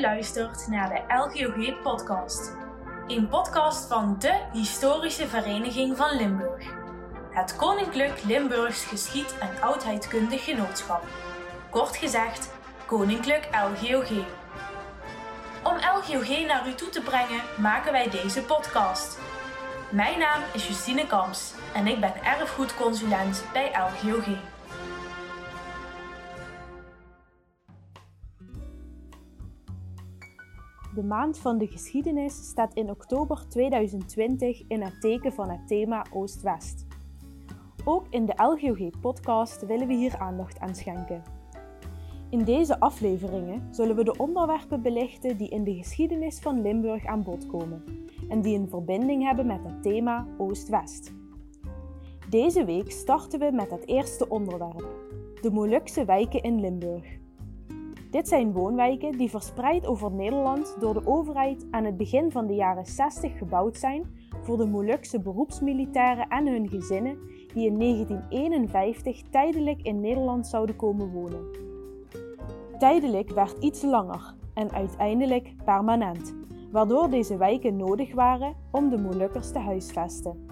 Luistert naar de LGOG-podcast. Een podcast van de Historische Vereniging van Limburg. Het Koninklijk Limburgs Geschied- en Oudheidkundig Genootschap. Kort gezegd, Koninklijk LGOG. Om LGOG naar u toe te brengen, maken wij deze podcast. Mijn naam is Justine Kamps en ik ben erfgoedconsulent bij LGOG. De maand van de geschiedenis staat in oktober 2020 in het teken van het thema Oost-West. Ook in de LGOG-podcast willen we hier aandacht aan schenken. In deze afleveringen zullen we de onderwerpen belichten die in de geschiedenis van Limburg aan bod komen en die een verbinding hebben met het thema Oost-West. Deze week starten we met het eerste onderwerp: de Molukse wijken in Limburg. Dit zijn woonwijken die verspreid over Nederland door de overheid aan het begin van de jaren 60 gebouwd zijn voor de Molukse beroepsmilitairen en hun gezinnen die in 1951 tijdelijk in Nederland zouden komen wonen. Tijdelijk werd iets langer en uiteindelijk permanent, waardoor deze wijken nodig waren om de Molukkers te huisvesten.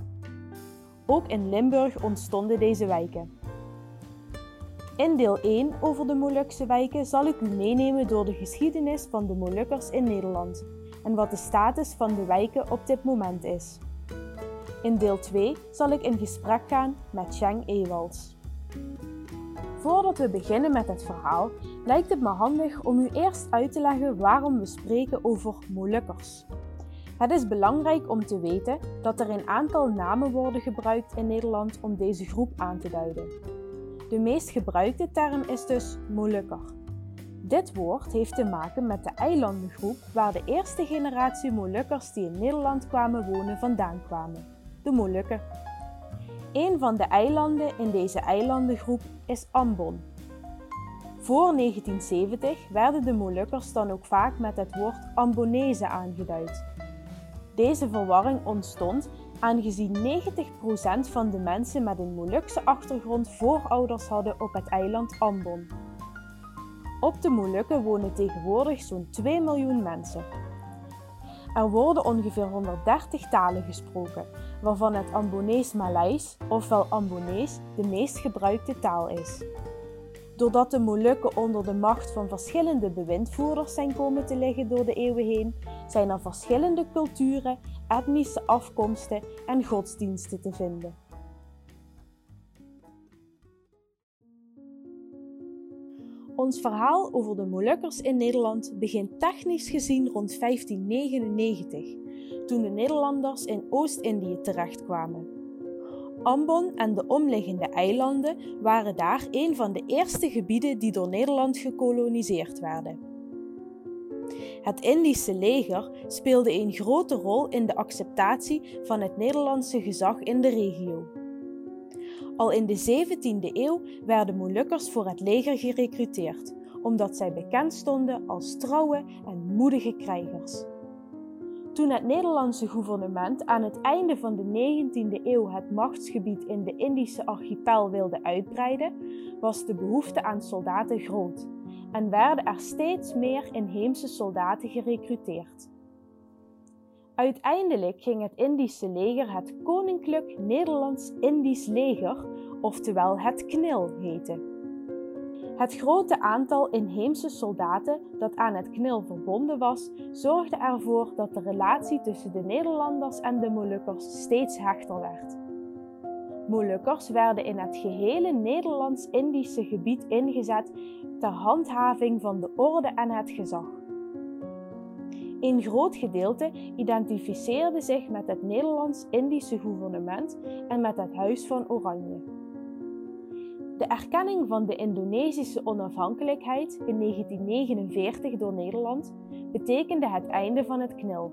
Ook in Limburg ontstonden deze wijken. In deel 1 over de Molukse wijken zal ik u meenemen door de geschiedenis van de Molukkers in Nederland en wat de status van de wijken op dit moment is. In deel 2 zal ik in gesprek gaan met Cheng Ewalds. Voordat we beginnen met het verhaal, lijkt het me handig om u eerst uit te leggen waarom we spreken over Molukkers. Het is belangrijk om te weten dat er een aantal namen worden gebruikt in Nederland om deze groep aan te duiden. De meest gebruikte term is dus Molukker. Dit woord heeft te maken met de eilandengroep waar de eerste generatie Molukkers die in Nederland kwamen wonen vandaan kwamen, de Molukken. Een van de eilanden in deze eilandengroep is Ambon. Voor 1970 werden de Molukkers dan ook vaak met het woord Ambonese aangeduid. Deze verwarring ontstond aangezien 90% van de mensen met een Molukse achtergrond voorouders hadden op het eiland Ambon. Op de Molukken wonen tegenwoordig zo'n 2 miljoen mensen. Er worden ongeveer 130 talen gesproken, waarvan het Ambonees Maleis, ofwel Ambonees, de meest gebruikte taal is. Doordat de Molukken onder de macht van verschillende bewindvoerders zijn komen te liggen door de eeuwen heen, zijn er verschillende culturen, etnische afkomsten en godsdiensten te vinden. Ons verhaal over de Molukkers in Nederland begint technisch gezien rond 1599, toen de Nederlanders in Oost-Indië terechtkwamen. Ambon en de omliggende eilanden waren daar een van de eerste gebieden die door Nederland gekoloniseerd werden. Het Indische leger speelde een grote rol in de acceptatie van het Nederlandse gezag in de regio. Al in de 17e eeuw werden Molukkers voor het leger gerekruteerd, omdat zij bekend stonden als trouwe en moedige krijgers. Toen het Nederlandse gouvernement aan het einde van de 19e eeuw het machtsgebied in de Indische archipel wilde uitbreiden, was de behoefte aan soldaten groot en werden er steeds meer inheemse soldaten gerekruteerd. Uiteindelijk ging het Indische leger het Koninklijk Nederlands-Indisch Leger, oftewel het KNIL, heten. Het grote aantal inheemse soldaten dat aan het KNIL verbonden was, zorgde ervoor dat de relatie tussen de Nederlanders en de Molukkers steeds hechter werd. Molukkers werden in het gehele Nederlands-Indische gebied ingezet ter handhaving van de orde en het gezag. Een groot gedeelte identificeerde zich met het Nederlands-Indische gouvernement en met het Huis van Oranje. De erkenning van de Indonesische onafhankelijkheid in 1949 door Nederland betekende het einde van het KNIL.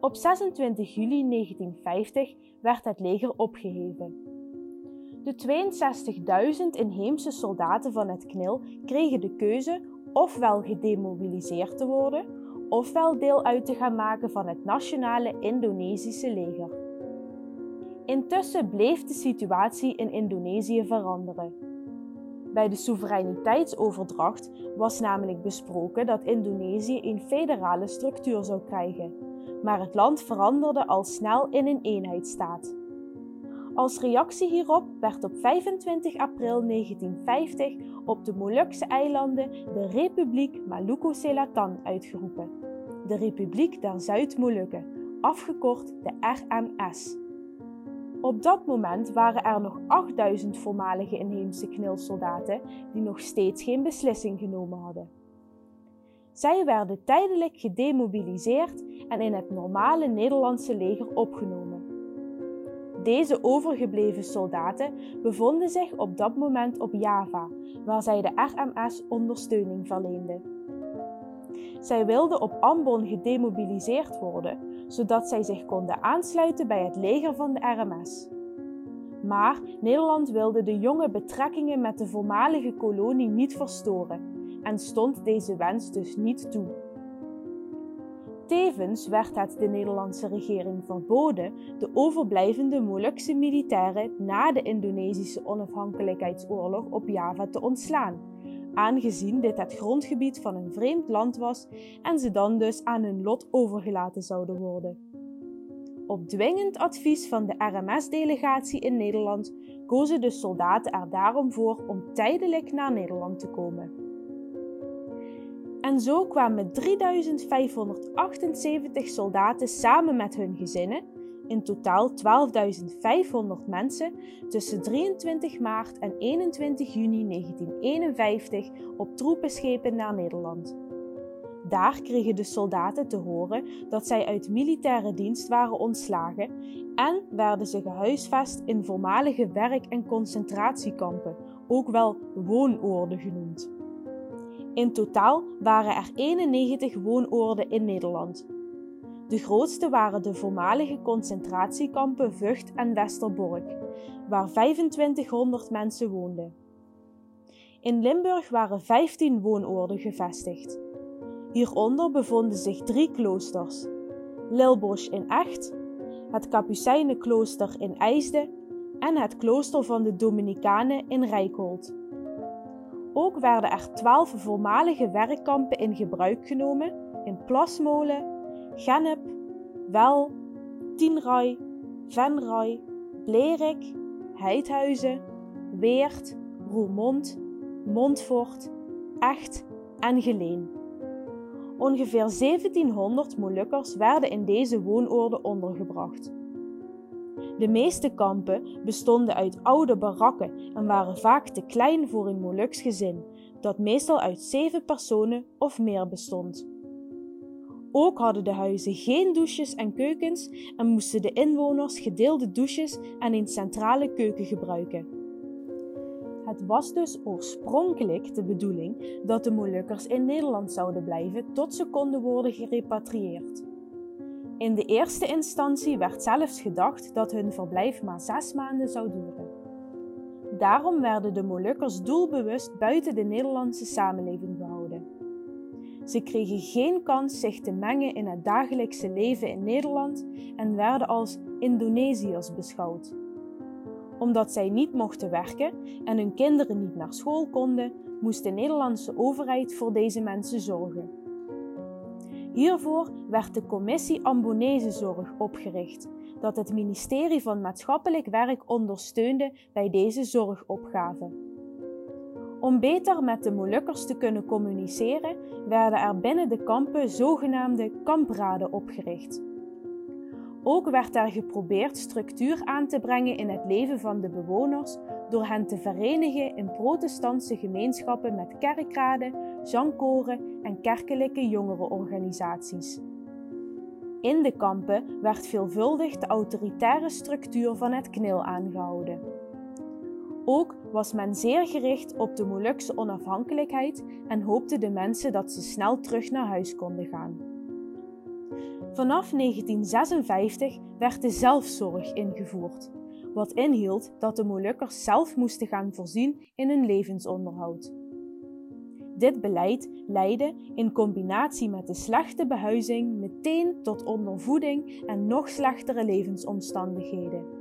Op 26 juli 1950 werd het leger opgeheven. De 62.000 inheemse soldaten van het KNIL kregen de keuze ofwel gedemobiliseerd te worden, ofwel deel uit te gaan maken van het nationale Indonesische leger. Intussen bleef de situatie in Indonesië veranderen. Bij de soevereiniteitsoverdracht was namelijk besproken dat Indonesië een federale structuur zou krijgen, maar het land veranderde al snel in een eenheidsstaat. Als reactie hierop werd op 25 april 1950 op de Molukse eilanden de Republiek Maluku Selatan uitgeroepen, de Republiek der Zuid-Molukken, afgekort de RMS. Op dat moment waren er nog 8000 voormalige inheemse knilsoldaten die nog steeds geen beslissing genomen hadden. Zij werden tijdelijk gedemobiliseerd en in het normale Nederlandse leger opgenomen. Deze overgebleven soldaten bevonden zich op dat moment op Java, waar zij de RMS ondersteuning verleenden. Zij wilden op Ambon gedemobiliseerd worden, zodat zij zich konden aansluiten bij het leger van de RMS. Maar Nederland wilde de jonge betrekkingen met de voormalige kolonie niet verstoren en stond deze wens dus niet toe. Tevens werd het de Nederlandse regering verboden de overblijvende Molukse militairen na de Indonesische onafhankelijkheidsoorlog op Java te ontslaan, aangezien dit het grondgebied van een vreemd land was en ze dan dus aan hun lot overgelaten zouden worden. Op dwingend advies van de RMS-delegatie in Nederland kozen de soldaten er daarom voor om tijdelijk naar Nederland te komen. En zo kwamen 3578 soldaten samen met hun gezinnen, in totaal 12.500 mensen, tussen 23 maart en 21 juni 1951 op troepenschepen naar Nederland. Daar kregen de soldaten te horen dat zij uit militaire dienst waren ontslagen en werden ze gehuisvest in voormalige werk- en concentratiekampen, ook wel woonoorden genoemd. In totaal waren er 91 woonoorden in Nederland. De grootste waren de voormalige concentratiekampen Vught en Westerbork, waar 2500 mensen woonden. In Limburg waren 15 woonoorden gevestigd. Hieronder bevonden zich drie kloosters: Lilbosch in Echt, het Kapucijnenklooster in IJsden en het klooster van de Dominicanen in Rijkholt. Ook werden er twaalf voormalige werkkampen in gebruik genomen in Plasmolen, Gennep, Wel, Tienrij, Venray, Blerik, Heidhuizen, Weert, Roermond, Montfort, Echt en Geleen. Ongeveer 1700 Molukkers werden in deze woonoorden ondergebracht. De meeste kampen bestonden uit oude barakken en waren vaak te klein voor een Moluks gezin, dat meestal uit zeven personen of meer bestond. Ook hadden de huizen geen douches en keukens en moesten de inwoners gedeelde douches en een centrale keuken gebruiken. Het was dus oorspronkelijk de bedoeling dat de Molukkers in Nederland zouden blijven tot ze konden worden gerepatrieerd. In de eerste instantie werd zelfs gedacht dat hun verblijf maar zes maanden zou duren. Daarom werden de Molukkers doelbewust buiten de Nederlandse samenleving gehouden. Ze kregen geen kans zich te mengen in het dagelijkse leven in Nederland en werden als Indonesiërs beschouwd. Omdat zij niet mochten werken en hun kinderen niet naar school konden, moest de Nederlandse overheid voor deze mensen zorgen. Hiervoor werd de Commissie Ambonese opgericht, dat het ministerie van Maatschappelijk Werk ondersteunde bij deze zorgopgave. Om beter met de Molukkers te kunnen communiceren, werden er binnen de kampen zogenaamde kampraden opgericht. Ook werd er geprobeerd structuur aan te brengen in het leven van de bewoners door hen te verenigen in protestantse gemeenschappen met kerkraden, zangkoren en kerkelijke jongerenorganisaties. In de kampen werd veelvuldig de autoritaire structuur van het KNIL aangehouden. Ook was men zeer gericht op de Molukse onafhankelijkheid en hoopte de mensen dat ze snel terug naar huis konden gaan. Vanaf 1956 werd de zelfzorg ingevoerd, wat inhield dat de Molukkers zelf moesten gaan voorzien in hun levensonderhoud. Dit beleid leidde in combinatie met de slechte behuizing meteen tot ondervoeding en nog slechtere levensomstandigheden.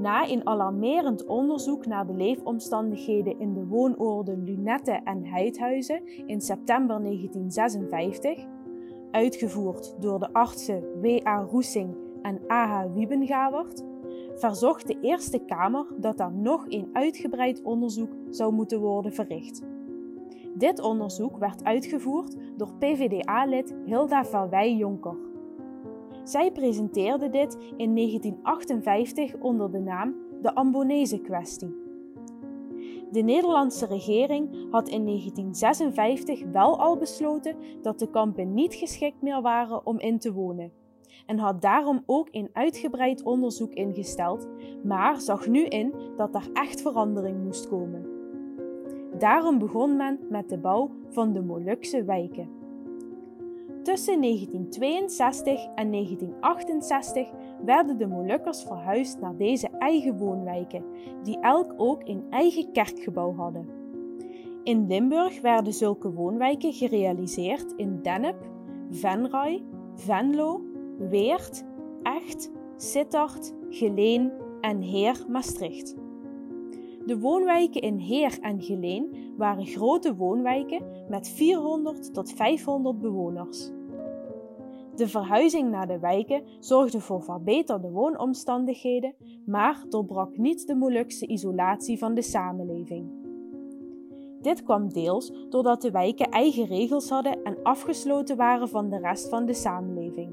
Na een alarmerend onderzoek naar de leefomstandigheden in de woonoorden Lunette en Heidhuizen in september 1956, uitgevoerd door de artsen W.A. Roesing en A.H. Wiebengawert, verzocht de Eerste Kamer dat er nog een uitgebreid onderzoek zou moeten worden verricht. Dit onderzoek werd uitgevoerd door PvdA-lid Hilda Verwij-Jonker. Zij presenteerde dit in 1958 onder de naam de Ambonese-kwestie. De Nederlandse regering had in 1956 wel al besloten dat de kampen niet geschikt meer waren om in te wonen en had daarom ook een uitgebreid onderzoek ingesteld, maar zag nu in dat er echt verandering moest komen. Daarom begon men met de bouw van de Molukse wijken. Tussen 1962 en 1968 werden de Molukkers verhuisd naar deze eigen woonwijken, die elk ook een eigen kerkgebouw hadden. In Limburg werden zulke woonwijken gerealiseerd in Dennep, Venray, Venlo, Weert, Echt, Sittard, Geleen en Heer Maastricht. De woonwijken in Heer en Geleen waren grote woonwijken met 400 tot 500 bewoners. De verhuizing naar de wijken zorgde voor verbeterde woonomstandigheden, maar doorbrak niet de Molukse isolatie van de samenleving. Dit kwam deels doordat de wijken eigen regels hadden en afgesloten waren van de rest van de samenleving.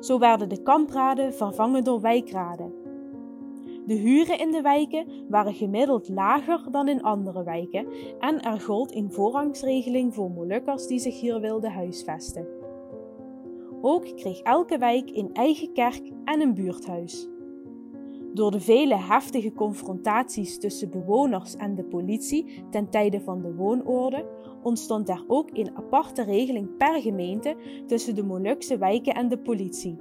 Zo werden de kampraden vervangen door wijkraden. De huren in de wijken waren gemiddeld lager dan in andere wijken en er gold een voorrangsregeling voor Molukkers die zich hier wilden huisvesten. Ook kreeg elke wijk een eigen kerk en een buurthuis. Door de vele heftige confrontaties tussen bewoners en de politie ten tijde van de woonorde ontstond er ook een aparte regeling per gemeente tussen de Molukse wijken en de politie.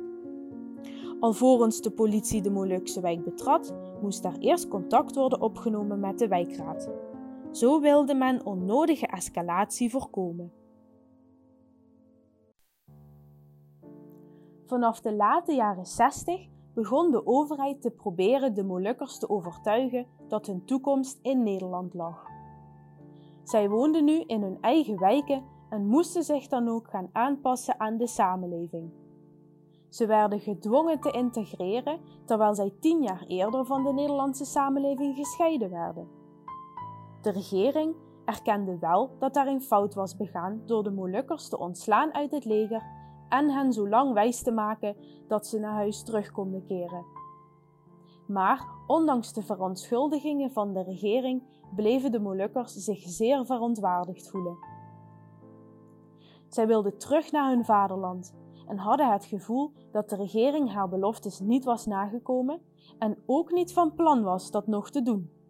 Alvorens de politie de Molukse wijk betrad, moest er eerst contact worden opgenomen met de wijkraad. Zo wilde men onnodige escalatie voorkomen. Vanaf de late jaren 60 begon de overheid te proberen de Molukkers te overtuigen dat hun toekomst in Nederland lag. Zij woonden nu in hun eigen wijken en moesten zich dan ook gaan aanpassen aan de samenleving. Ze werden gedwongen te integreren terwijl zij tien jaar eerder van de Nederlandse samenleving gescheiden werden. De regering erkende wel dat daar een fout was begaan door de Molukkers te ontslaan uit het leger en hen zo lang wijs te maken dat ze naar huis terug konden keren. Maar ondanks de verontschuldigingen van de regering bleven de Molukkers zich zeer verontwaardigd voelen. Zij wilden terug naar hun vaderland en hadden het gevoel dat de regering haar beloftes niet was nagekomen en ook niet van plan was dat nog te doen.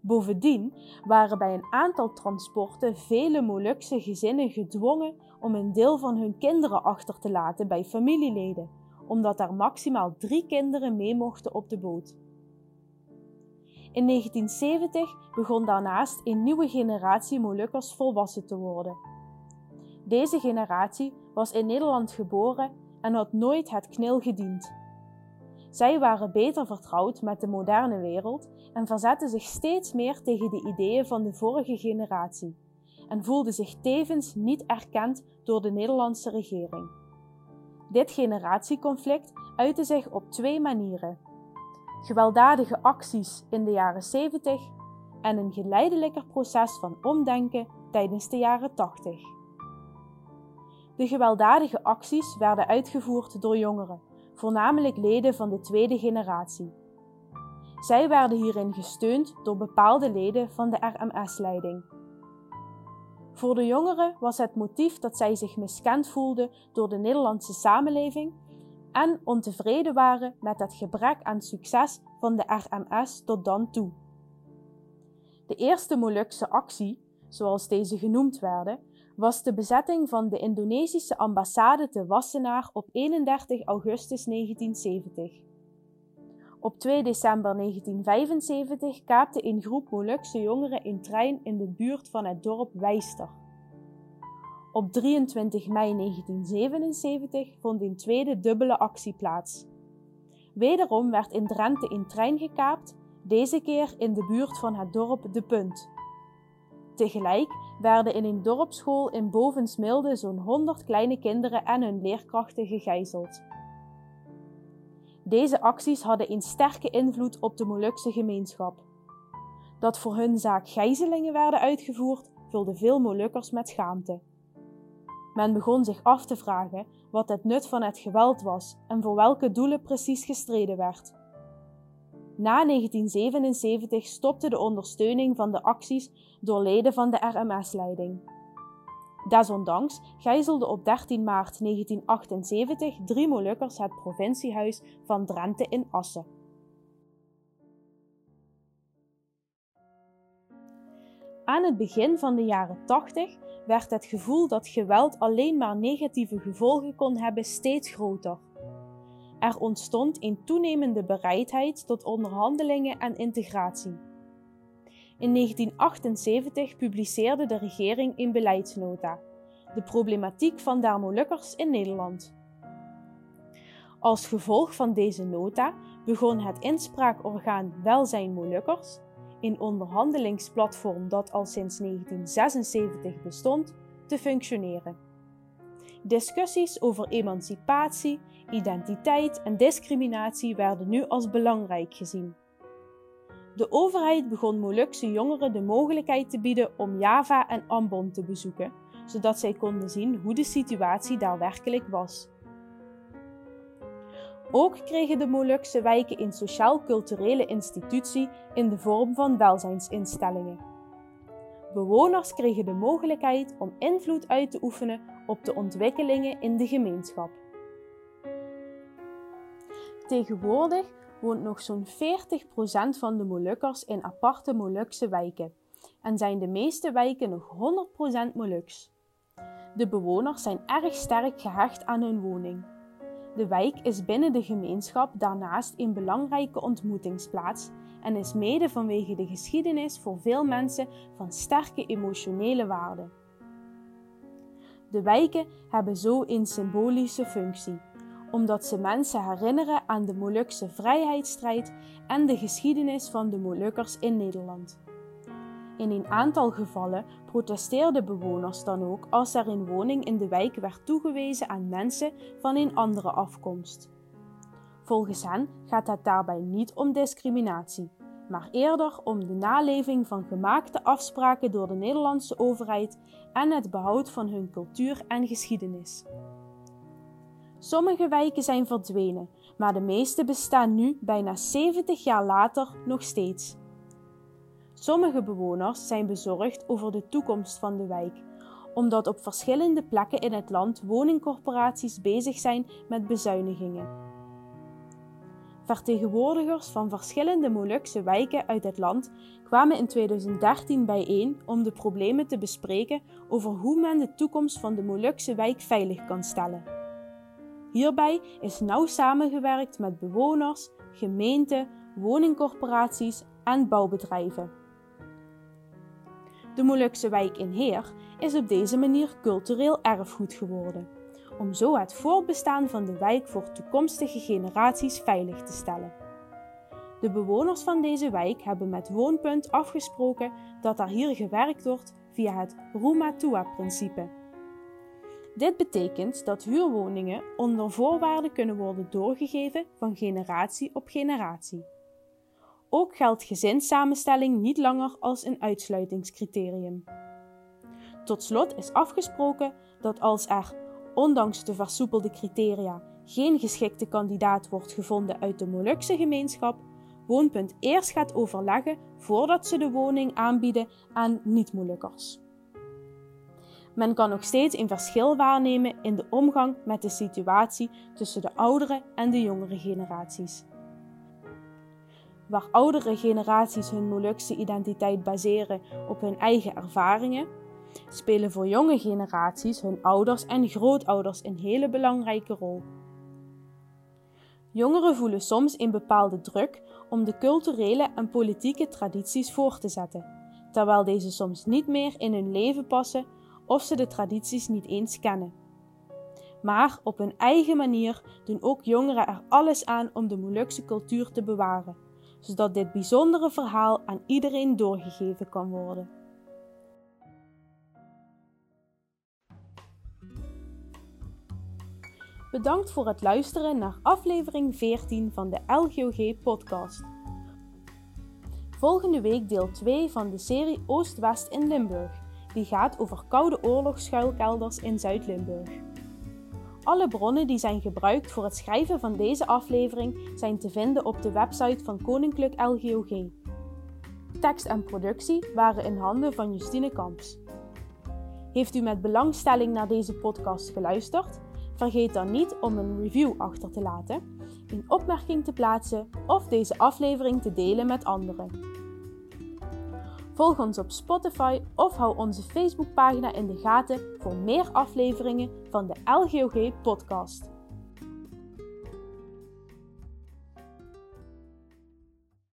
Bovendien waren bij een aantal transporten vele Molukse gezinnen gedwongen om een deel van hun kinderen achter te laten bij familieleden, omdat er maximaal drie kinderen mee mochten op de boot. In 1970 begon daarnaast een nieuwe generatie Molukkers volwassen te worden. Deze generatie was in Nederland geboren en had nooit het knil gediend. Zij waren beter vertrouwd met de moderne wereld en verzetten zich steeds meer tegen de ideeën van de vorige generatie en voelden zich tevens niet erkend door de Nederlandse regering. Dit generatieconflict uitte zich op twee manieren: gewelddadige acties in de jaren 70 en een geleidelijker proces van omdenken tijdens de jaren 80. De gewelddadige acties werden uitgevoerd door jongeren, voornamelijk leden van de tweede generatie. Zij werden hierin gesteund door bepaalde leden van de RMS-leiding. Voor de jongeren was het motief dat zij zich miskend voelden door de Nederlandse samenleving en ontevreden waren met het gebrek aan succes van de RMS tot dan toe. De eerste Molukse actie, zoals deze genoemd werden, was de bezetting van de Indonesische ambassade te Wassenaar op 31 augustus 1970. Op 2 december 1975 kaapte een groep Molukse jongeren een trein in de buurt van het dorp Wijster. Op 23 mei 1977 vond een tweede dubbele actie plaats. Wederom werd in Drenthe een trein gekaapt, deze keer in de buurt van het dorp De Punt. Tegelijk werden in een dorpsschool in Bovensmilde zo'n 100 kleine kinderen en hun leerkrachten gegijzeld. Deze acties hadden een sterke invloed op de Molukse gemeenschap. Dat voor hun zaak gijzelingen werden uitgevoerd, vulde veel Molukkers met schaamte. Men begon zich af te vragen wat het nut van het geweld was en voor welke doelen precies gestreden werd. Na 1977 stopte de ondersteuning van de acties door leden van de RMS-leiding. Desondanks gijzelde op 13 maart 1978 drie Molukkers het provinciehuis van Drenthe in Assen. Aan het begin van de jaren 80 werd het gevoel dat geweld alleen maar negatieve gevolgen kon hebben steeds groter. Er ontstond een toenemende bereidheid tot onderhandelingen en integratie. In 1978 publiceerde de regering een beleidsnota, de problematiek van de Molukkers in Nederland. Als gevolg van deze nota begon het inspraakorgaan Welzijn Molukkers, een onderhandelingsplatform dat al sinds 1976 bestond, te functioneren. Discussies over emancipatie, identiteit en discriminatie werden nu als belangrijk gezien. De overheid begon Molukse jongeren de mogelijkheid te bieden om Java en Ambon te bezoeken, zodat zij konden zien hoe de situatie daar werkelijk was. Ook kregen de Molukse wijken een sociaal-culturele institutie in de vorm van welzijnsinstellingen. Bewoners kregen de mogelijkheid om invloed uit te oefenen op de ontwikkelingen in de gemeenschap. Tegenwoordig woont nog zo'n 40% van de Molukkers in aparte Molukse wijken en zijn de meeste wijken nog 100% Moluks. De bewoners zijn erg sterk gehecht aan hun woning. De wijk is binnen de gemeenschap daarnaast een belangrijke ontmoetingsplaats en is mede vanwege de geschiedenis voor veel mensen van sterke emotionele waarde. De wijken hebben zo een symbolische functie, omdat ze mensen herinneren aan de Molukse vrijheidsstrijd en de geschiedenis van de Molukkers in Nederland. In een aantal gevallen protesteerden bewoners dan ook als er een woning in de wijk werd toegewezen aan mensen van een andere afkomst. Volgens hen gaat het daarbij niet om discriminatie, maar eerder om de naleving van gemaakte afspraken door de Nederlandse overheid en het behoud van hun cultuur en geschiedenis. Sommige wijken zijn verdwenen, maar de meeste bestaan nu, bijna 70 jaar later, nog steeds. Sommige bewoners zijn bezorgd over de toekomst van de wijk, omdat op verschillende plekken in het land woningcorporaties bezig zijn met bezuinigingen. Vertegenwoordigers van verschillende Molukse wijken uit het land kwamen in 2013 bijeen om de problemen te bespreken over hoe men de toekomst van de Molukse wijk veilig kan stellen. Hierbij is nauw samengewerkt met bewoners, gemeenten, woningcorporaties en bouwbedrijven. De Molukse wijk in Heer is op deze manier cultureel erfgoed geworden, om zo het voortbestaan van de wijk voor toekomstige generaties veilig te stellen. De bewoners van deze wijk hebben met Woonpunt afgesproken dat er hier gewerkt wordt via het Rumatua-principe. Dit betekent dat huurwoningen onder voorwaarden kunnen worden doorgegeven van generatie op generatie. Ook geldt gezinssamenstelling niet langer als een uitsluitingscriterium. Tot slot is afgesproken dat als er, ondanks de versoepelde criteria, geen geschikte kandidaat wordt gevonden uit de Molukse gemeenschap, Woonpunt eerst gaat overleggen voordat ze de woning aanbieden aan niet-Molukkers. Men kan nog steeds een verschil waarnemen in de omgang met de situatie tussen de oudere en de jongere generaties waar oudere generaties hun Molukse identiteit baseren op hun eigen ervaringen, spelen voor jonge generaties hun ouders en grootouders een hele belangrijke rol. Jongeren voelen soms een bepaalde druk om de culturele en politieke tradities voor te zetten, terwijl deze soms niet meer in hun leven passen of ze de tradities niet eens kennen. Maar op hun eigen manier doen ook jongeren er alles aan om de Molukse cultuur te bewaren, zodat dit bijzondere verhaal aan iedereen doorgegeven kan worden. Bedankt voor het luisteren naar aflevering 14 van de LGOG-podcast. Volgende week deel 2 van de serie Oost-West in Limburg, die gaat over koude oorlogsschuilkelders in Zuid-Limburg. Alle bronnen die zijn gebruikt voor het schrijven van deze aflevering zijn te vinden op de website van Koninklijk LGOG. Tekst en productie waren in handen van Justine Kamps. Heeft u met belangstelling naar deze podcast geluisterd? Vergeet dan niet om een review achter te laten, een opmerking te plaatsen of deze aflevering te delen met anderen. Volg ons op Spotify of hou onze Facebookpagina in de gaten voor meer afleveringen van de LGOG podcast.